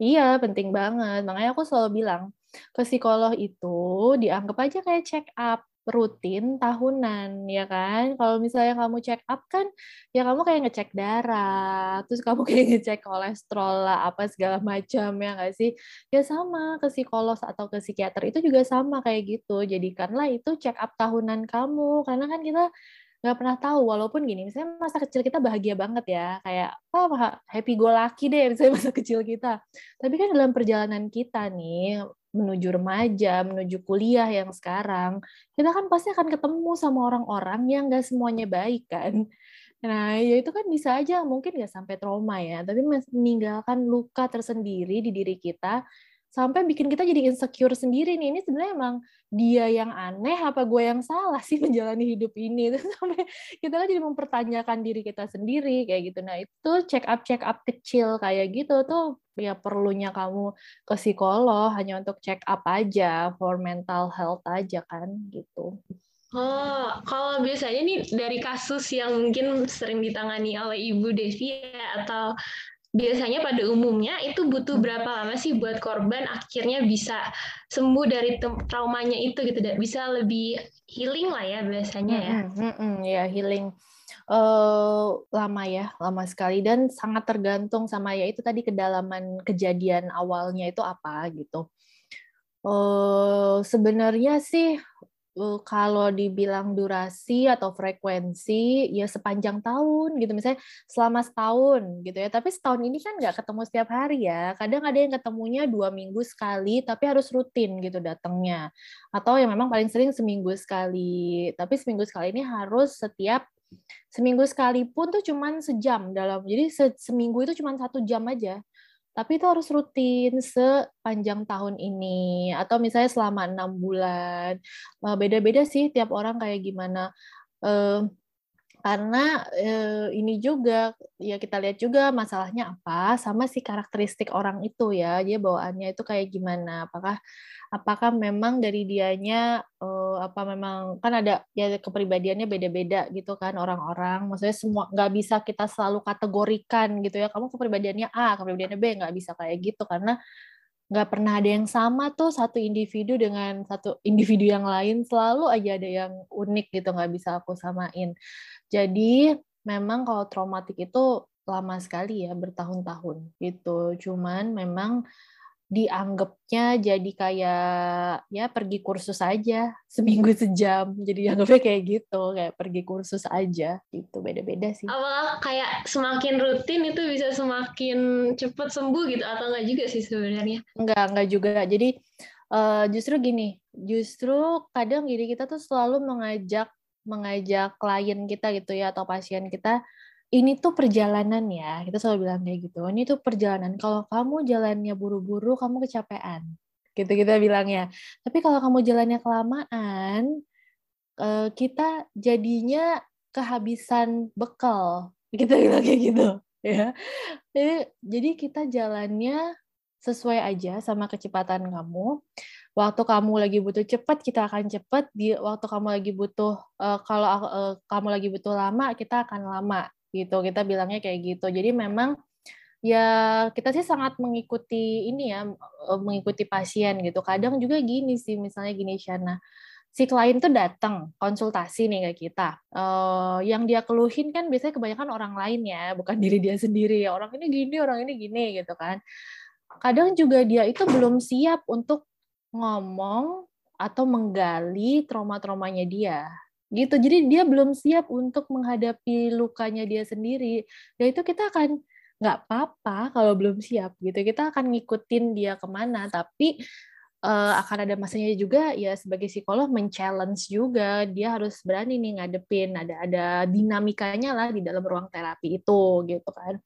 Iya penting banget. Makanya aku selalu bilang ke psikolog itu dianggap aja kayak check up rutin tahunan ya kan? Kalau misalnya kamu check up kan ya kamu kayak ngecek darah terus kamu *laughs* kayak ngecek kolesterol lah apa segala macam ya nggak sih? Ya sama ke psikolog atau ke psikiater itu juga sama kayak gitu. Jadikanlah itu check up tahunan kamu. Karena kan kita nggak pernah tahu walaupun gini misalnya masa kecil kita bahagia banget ya kayak apa oh, happy go lucky deh *laughs* misalnya masa kecil kita. Tapi kan dalam perjalanan kita nih menuju remaja menuju kuliah yang sekarang kita kan pasti akan ketemu sama orang-orang yang nggak semuanya baik kan. Nah ya itu kan bisa aja mungkin nggak sampai trauma ya tapi meninggalkan luka tersendiri di diri kita sampai bikin kita jadi insecure sendiri nih. Ini sebenarnya emang dia yang aneh apa gue yang salah sih *laughs* menjalani hidup ini? *laughs* Sampai kita kan jadi mempertanyakan diri kita sendiri kayak gitu. Nah itu check up check up kecil kayak gitu tuh ya perlunya kamu ke psikolog hanya untuk check up aja for mental health aja kan gitu. Oh, kalau biasanya nih dari kasus yang mungkin sering ditangani oleh Ibu Devi atau biasanya pada umumnya itu butuh berapa lama sih buat korban akhirnya bisa sembuh dari traumanya itu gitu bisa lebih healing lah ya biasanya ya? Hmm, hmm, ya healing. Uh, lama ya lama sekali. Dan sangat tergantung sama ya itu tadi kedalaman kejadian awalnya itu apa gitu. Uh, sebenarnya sih kalau dibilang durasi atau frekuensi ya sepanjang tahun gitu. Misalnya selama setahun gitu ya. Tapi setahun ini kan nggak ketemu setiap hari ya. Kadang ada yang ketemunya dua minggu sekali tapi harus rutin gitu datangnya. Atau yang memang paling sering seminggu sekali. Tapi seminggu sekali ini harus setiap seminggu sekali pun tuh cuman sejam dalam. Jadi seminggu itu cuma satu jam aja tapi itu harus rutin sepanjang tahun ini. Atau misalnya selama enam bulan. Eh, beda-beda sih tiap orang kayak gimana karena eh, ini juga ya kita lihat juga masalahnya apa sama si karakteristik orang itu ya dia bawaannya itu kayak gimana? Apakah apakah memang dari dianya uh, apa memang kan ada ya kepribadiannya beda-beda gitu kan orang-orang. Maksudnya semua nggak bisa kita selalu kategorikan gitu ya kamu kepribadiannya A kepribadiannya B nggak bisa kayak gitu. Karena nggak pernah ada yang sama tuh satu individu dengan satu individu yang lain. Selalu aja ada yang unik gitu nggak bisa aku samain jadi memang kalau traumatik itu lama sekali ya bertahun-tahun gitu. Cuman memang dianggapnya jadi kayak ya pergi kursus aja *laughs* seminggu sejam. Jadi anggapnya kayak gitu kayak pergi kursus aja gitu. Beda-beda sih. Awal kayak semakin rutin itu bisa semakin cepat sembuh gitu atau enggak juga sih sebenarnya? Enggak enggak juga. Jadi uh, justru gini justru kadang gini kita tuh selalu mengajak mengajak klien kita gitu ya atau pasien kita ini tuh perjalanan ya, kita selalu bilang kayak gitu. Ini tuh perjalanan. Kalau kamu jalannya buru-buru, kamu kecapean. Gitu kita bilangnya. Tapi kalau kamu jalannya kelamaan, eh, kita jadinya kehabisan bekal. *laughs* Kita bilang kayak gitu. Ya. Jadi kita jalannya sesuai aja sama kecepatan kamu. Waktu kamu lagi butuh cepat, kita akan cepat. Di waktu kamu lagi butuh, uh, kalau uh, kamu lagi butuh lama, kita akan lama gitu. Kita bilangnya kayak gitu. Jadi memang ya kita sih sangat mengikuti ini ya eh, mengikuti pasien gitu. Kadang juga gini sih misalnya gini Shana. Si klien tuh datang konsultasi nih ke kita. Uh, yang dia keluhin kan biasanya kebanyakan orang lain ya bukan *laughs* diri dia sendiri. Orang ini gini orang ini gini gitu kan kadang juga dia itu belum siap untuk ngomong atau menggali trauma-traumanya dia. Gitu. Jadi dia belum siap untuk menghadapi lukanya dia sendiri. Ya itu kita akan nggak apa-apa kalau belum siap gitu. Kita akan ngikutin dia ke mana. Tapi uh, akan ada masanya juga ya sebagai psikolog men-challenge juga. Dia harus berani nih ngadepin ada ada dinamikanya lah di dalam ruang terapi itu gitu kan.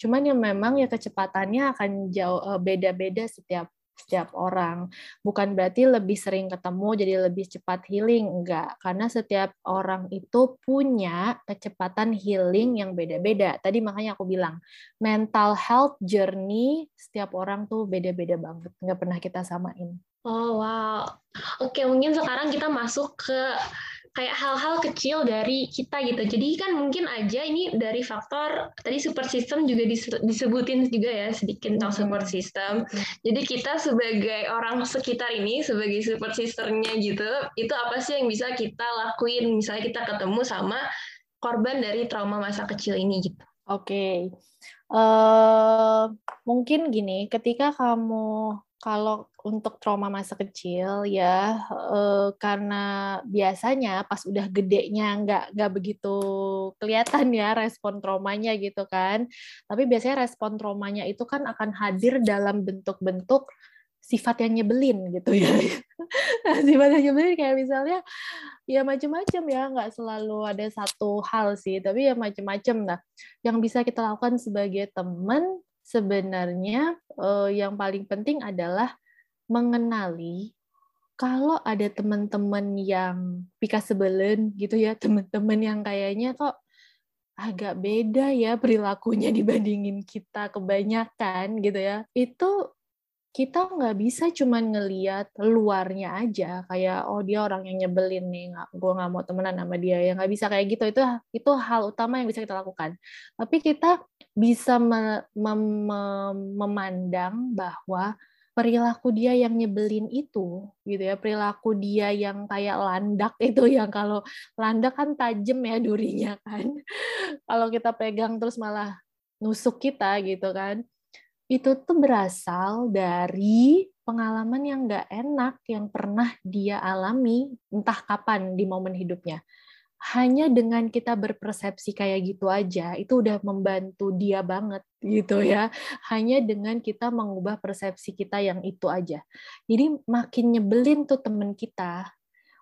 Cuman yang memang ya kecepatannya akan jauh uh, beda-beda setiap setiap orang. Bukan berarti lebih sering ketemu jadi lebih cepat healing, enggak. Karena setiap orang itu punya kecepatan healing yang beda-beda. Tadi makanya aku bilang, mental health journey setiap orang tuh beda-beda banget. Enggak pernah kita samain. Oh, wow. Oke, mungkin sekarang kita masuk ke kayak hal-hal kecil dari kita gitu. Jadi kan mungkin aja ini dari faktor tadi support system juga disebutin juga ya sedikit tentang support system. Jadi kita sebagai orang sekitar ini sebagai support systemnya gitu, itu apa sih yang bisa kita lakuin misalnya kita ketemu sama korban dari trauma masa kecil ini gitu. Oke. Okay. Uh, eh, mungkin gini, ketika kamu kalau untuk trauma masa kecil ya eh, karena biasanya pas udah gedenya nggak nggak begitu kelihatan ya respon traumanya gitu kan. Tapi biasanya respon traumanya itu kan akan hadir dalam bentuk-bentuk sifat yang nyebelin gitu ya. *laughs* Nah, sifat yang nyebelin kayak misalnya ya macam-macam ya nggak selalu ada satu hal sih tapi ya macam-macam lah yang bisa kita lakukan sebagai teman sebenarnya uh, yang paling penting adalah mengenali kalau ada teman-teman yang pika sebelen gitu ya, *laughs* teman-teman yang kayaknya kok agak beda ya perilakunya dibandingin kita kebanyakan gitu ya. Itu kita nggak bisa cuma ngeliat luarnya aja kayak oh dia orang yang nyebelin nih nggak gue nggak mau temenan sama dia ya nggak bisa kayak gitu itu itu hal utama yang bisa kita lakukan tapi kita bisa me, mem, memandang bahwa perilaku dia yang nyebelin itu gitu ya. Perilaku dia yang kayak landak *laughs* itu yang kalau landak kan tajam ya durinya kan. *laughs* Kalau kita pegang terus malah nusuk kita gitu kan. Itu tuh berasal dari pengalaman yang nggak enak yang pernah dia alami entah kapan di momen hidupnya. Hanya dengan kita berpersepsi kayak gitu aja, itu udah membantu dia banget gitu ya. Hanya dengan kita mengubah persepsi kita yang itu aja. Jadi makin nyebelin tuh temen kita,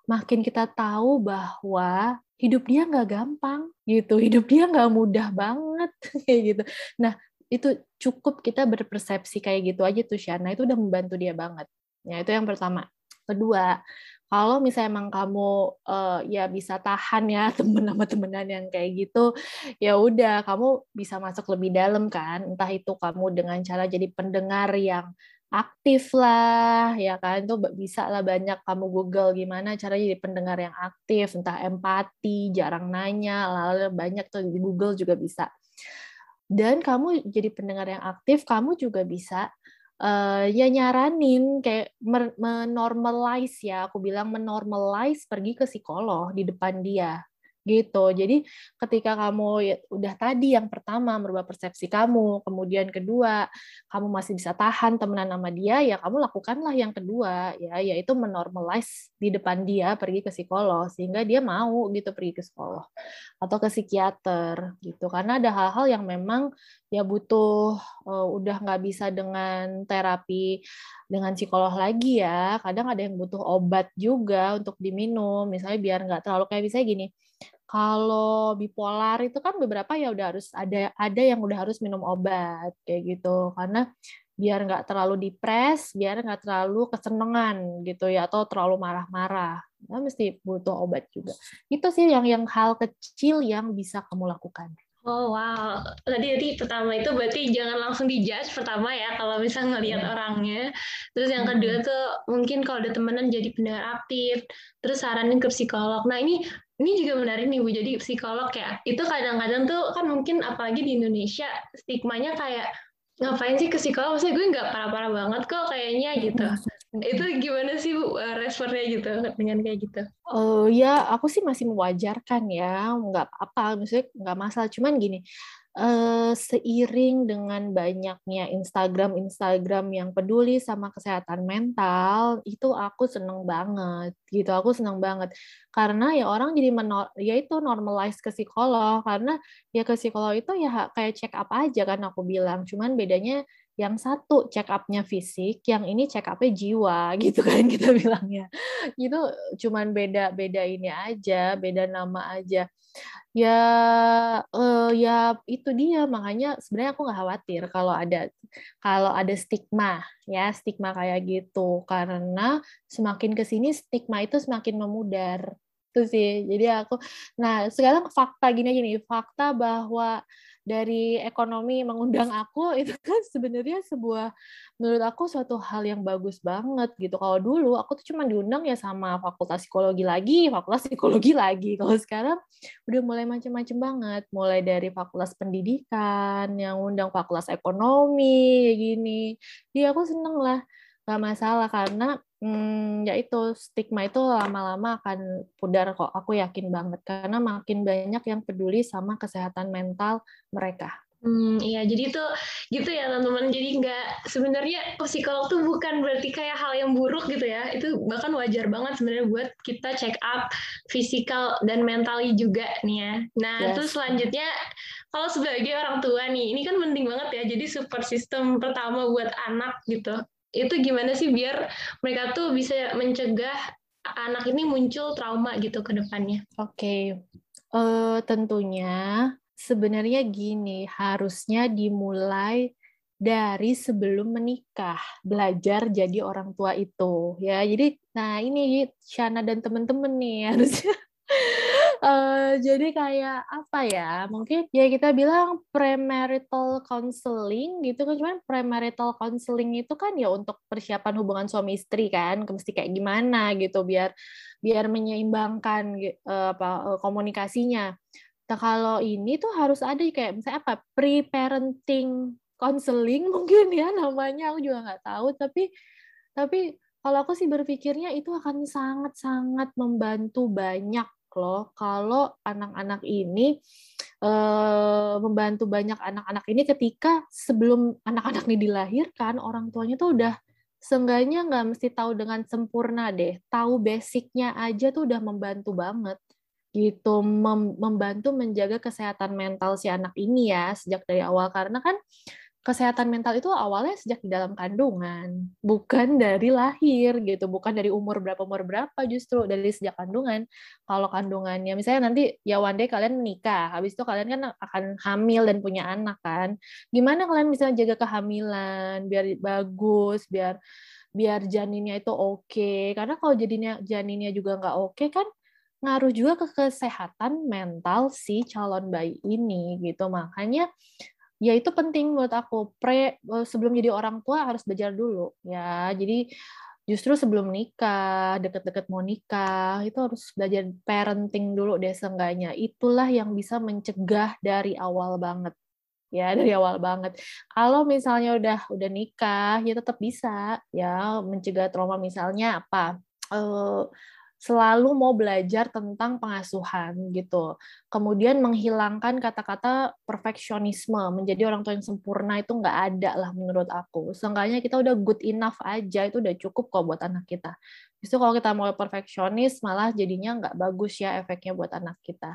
makin kita tahu bahwa hidup dia nggak gampang gitu, hidup dia nggak mudah banget *laughs* kayak gitu. Nah itu cukup kita berpersepsi kayak gitu aja tuh Shana itu udah membantu dia banget ya itu yang pertama kedua kalau misalnya emang kamu uh, ya bisa tahan ya *laughs* temen sama temenan yang kayak gitu ya udah kamu bisa masuk lebih dalam kan. Entah itu kamu dengan cara jadi pendengar yang aktif lah ya kan. Itu bisa lah banyak kamu Google gimana cara jadi pendengar yang aktif. Entah empati jarang nanya lalu banyak tuh di Google juga bisa. Dan kamu jadi pendengar yang aktif kamu juga bisa uh, ya nyaranin kayak menormalize ya aku bilang menormalize pergi ke psikolog di depan dia gitu. Jadi ketika kamu ya, udah tadi yang pertama merubah persepsi kamu, kemudian kedua kamu masih bisa tahan temenan sama dia, ya kamu lakukanlah yang kedua ya, yaitu menormalize di depan dia pergi ke psikolog sehingga dia mau gitu pergi ke psikolog atau ke psikiater gitu. Karena ada hal-hal yang memang ya butuh uh, udah nggak bisa dengan terapi dengan psikolog lagi ya. Kadang ada yang butuh obat juga untuk diminum, misalnya biar nggak terlalu kayak misalnya gini kalau bipolar itu kan beberapa ya udah harus ada ada yang udah harus minum obat kayak gitu karena biar nggak terlalu depres, biar nggak terlalu kesenangan gitu ya atau terlalu marah-marah. Nah, mesti butuh obat juga. Itu sih yang yang hal kecil yang bisa kamu lakukan. Oh wow, tadi tadi pertama itu berarti jangan langsung dijudge pertama ya kalau bisa ngelihat yeah. orangnya. Terus yang kedua tuh mungkin kalau ada temenan jadi pendengar aktif. Terus saranin ke psikolog. Nah ini ini juga menarik nih Bu. Jadi psikolog ya. Itu kadang-kadang tuh kan mungkin apalagi di Indonesia stigmanya kayak ngapain sih ke psikolog? Maksudnya gue nggak parah-parah banget kok kayaknya gitu. Itu gimana sih Bu eh, responnya gitu dengan kayak gitu? Oh ya, aku sih masih mewajarkan ya, nggak apa, maksudnya nggak masalah. Cuman gini, uh, seiring dengan banyaknya Instagram Instagram yang peduli sama kesehatan mental itu aku seneng banget gitu. Aku seneng banget. Karena ya orang jadi menor ya itu normalize ke psikolog. Karena ya ke psikolog itu ya kayak check up aja kan aku bilang. Cuman bedanya yang satu check up-nya fisik, yang ini check up-nya jiwa *laughs* gitu kan kita bilangnya. Itu cuman beda-beda ini aja, beda nama aja. Ya uh, ya itu dia. Makanya sebenarnya aku nggak khawatir kalau ada kalau ada stigma ya, stigma kayak gitu. Karena semakin ke sini stigma itu semakin memudar. Itu sih. Jadi aku nah sekarang fakta gini gini. Fakta bahwa dari ekonomi mengundang aku *laughs* itu kan sebenarnya sebuah menurut aku suatu hal yang bagus banget gitu. Kalau dulu aku tuh cuma diundang ya sama fakultas psikologi lagi fakultas psikologi *laughs* lagi. Kalau sekarang udah mulai macam-macam banget. Mulai dari fakultas pendidikan yang undang fakultas ekonomi kayak gini. Jadi aku seneng lah gak masalah karena hmm, ya itu stigma itu lama-lama akan pudar kok aku yakin banget karena makin banyak yang peduli sama kesehatan mental mereka Hmm, iya, jadi itu gitu ya teman-teman. Jadi nggak sebenarnya psikolog tuh bukan berarti kayak hal yang buruk gitu ya. Itu bahkan wajar banget sebenarnya buat kita check up fisikal dan mentally juga nih ya. Nah, yes. terus selanjutnya kalau sebagai orang tua nih, ini kan penting banget ya. Jadi support system pertama buat anak gitu itu gimana sih biar mereka tuh bisa mencegah anak ini muncul trauma gitu ke depannya? Oke, okay. uh, eh, tentunya sebenarnya gini, harusnya dimulai dari sebelum menikah belajar jadi orang tua itu ya jadi nah ini Shana dan temen-temen nih harusnya *laughs* uh, jadi kayak apa ya mungkin ya kita bilang premarital counseling gitu kan cuman premarital counseling itu kan ya untuk persiapan hubungan suami istri kan mesti kayak gimana gitu biar biar menyeimbangkan uh, apa uh, komunikasinya. Nah kalau ini tuh harus ada kayak misalnya apa pre-parenting counseling *laughs* mungkin ya namanya aku juga nggak tahu. Tapi tapi kalau aku sih berpikirnya itu akan sangat-sangat membantu banyak loh kalau anak-anak ini uh, membantu banyak anak-anak ini ketika sebelum anak-anak ini dilahirkan orang tuanya tuh udah seenggaknya nggak mesti tahu dengan sempurna deh. Tahu basicnya aja tuh udah membantu banget gitu. Mem membantu menjaga kesehatan mental si anak ini ya sejak dari awal. Karena kan kesehatan mental itu awalnya sejak di dalam kandungan, bukan dari lahir gitu, bukan dari umur berapa umur berapa justru dari sejak kandungan. Kalau kandungannya misalnya nanti ya one day kalian nikah, habis itu kalian kan akan hamil dan punya anak kan. Gimana kalian bisa jaga kehamilan biar bagus, biar biar janinnya itu oke. Okay. Karena kalau jadinya janinnya juga nggak oke okay, kan ngaruh juga ke kesehatan mental si calon bayi ini gitu. Makanya ya itu penting buat aku. Pre eh, sebelum jadi orang tua harus belajar dulu ya. Jadi justru sebelum nikah deket-deket mau nikah itu harus belajar parenting dulu deh seenggaknya. Itulah yang bisa mencegah dari awal banget ya *laughs* dari awal banget. Kalau misalnya udah udah nikah ya tetap bisa ya mencegah trauma. Misalnya apa? Uh, selalu mau belajar tentang pengasuhan gitu. Kemudian menghilangkan kata-kata perfeksionisme, menjadi orang tua yang sempurna itu nggak ada lah menurut aku. Seenggaknya kita udah good enough aja, itu udah cukup kok buat anak kita. Justru kalau kita mau perfeksionis, malah jadinya nggak bagus ya efeknya buat anak kita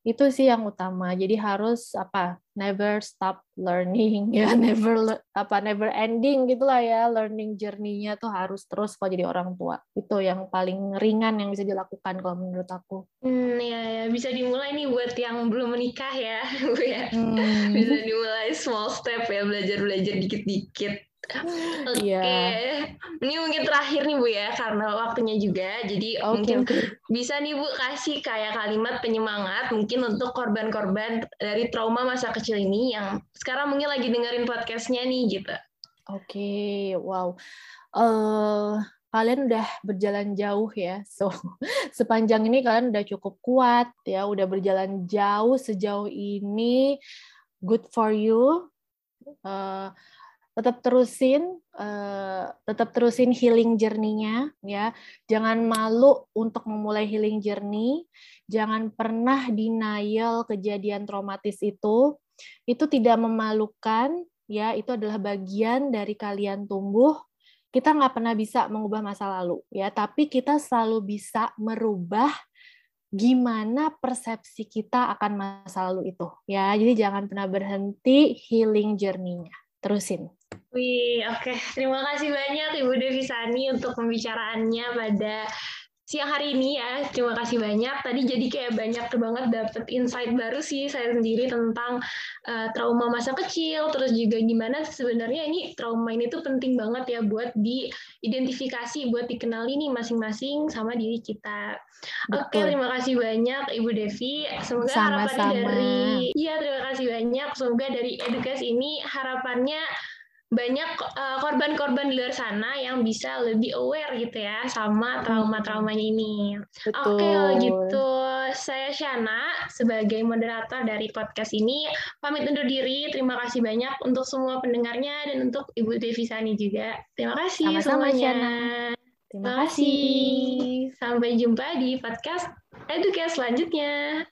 itu sih yang utama. Jadi harus apa never stop learning *laughs* ya. Never apa never ending gitulah ya. Learning journey-nya tuh harus terus kalau jadi orang tua. Itu yang paling ringan yang bisa dilakukan kalau menurut aku. Hmm ya, ya. bisa dimulai nih buat yang belum menikah ya *laughs* bu ya. Hmm. bisa dimulai small step ya belajar belajar dikit-dikit Oke, okay. yeah. ini mungkin terakhir nih Bu ya, karena waktunya juga. Jadi okay, mungkin okay. bisa nih Bu kasih kayak kalimat penyemangat mungkin untuk korban-korban dari trauma masa kecil ini yang sekarang mungkin lagi dengerin podcastnya nih gitu. Oke, okay. wow. Uh, kalian udah berjalan jauh ya. *laughs* So, sepanjang ini kalian udah cukup kuat ya, udah berjalan jauh sejauh ini. Good for you. Uh, tetap terusin uh, tetap terusin healing journey-nya ya. Jangan malu untuk memulai healing journey. Jangan pernah denial kejadian traumatis itu. Itu tidak memalukan ya. Itu adalah bagian dari kalian tumbuh. Kita nggak pernah bisa mengubah masa lalu ya. Tapi kita selalu bisa merubah gimana persepsi kita akan masa lalu itu ya. Jadi jangan pernah berhenti healing journey-nya. Terusin Wih, oke. Okay. Terima kasih banyak Ibu Devi Sani untuk pembicaraannya pada siang hari ini ya. Terima kasih banyak. Tadi jadi kayak banyak banget dapet insight baru sih saya sendiri tentang uh, trauma masa kecil, terus juga gimana sebenarnya ini trauma ini tuh penting banget ya buat diidentifikasi, buat dikenali nih masing-masing sama diri kita. Oke, terima kasih banyak Ibu Devi. Semoga Sama-sama. harapannya dari Iya, terima kasih banyak. Semoga dari edukasi ini harapannya banyak uh, korban-korban di luar sana yang bisa lebih aware gitu ya sama trauma-traumanya ini. Oke, kalau gitu saya Shana sebagai moderator dari podcast ini pamit undur diri. Terima kasih banyak untuk semua pendengarnya dan untuk Ibu Devi Sani juga. Terima kasih Sama-sama, semuanya. Shana. Terima kasih. Sampai jumpa di podcast Educast selanjutnya.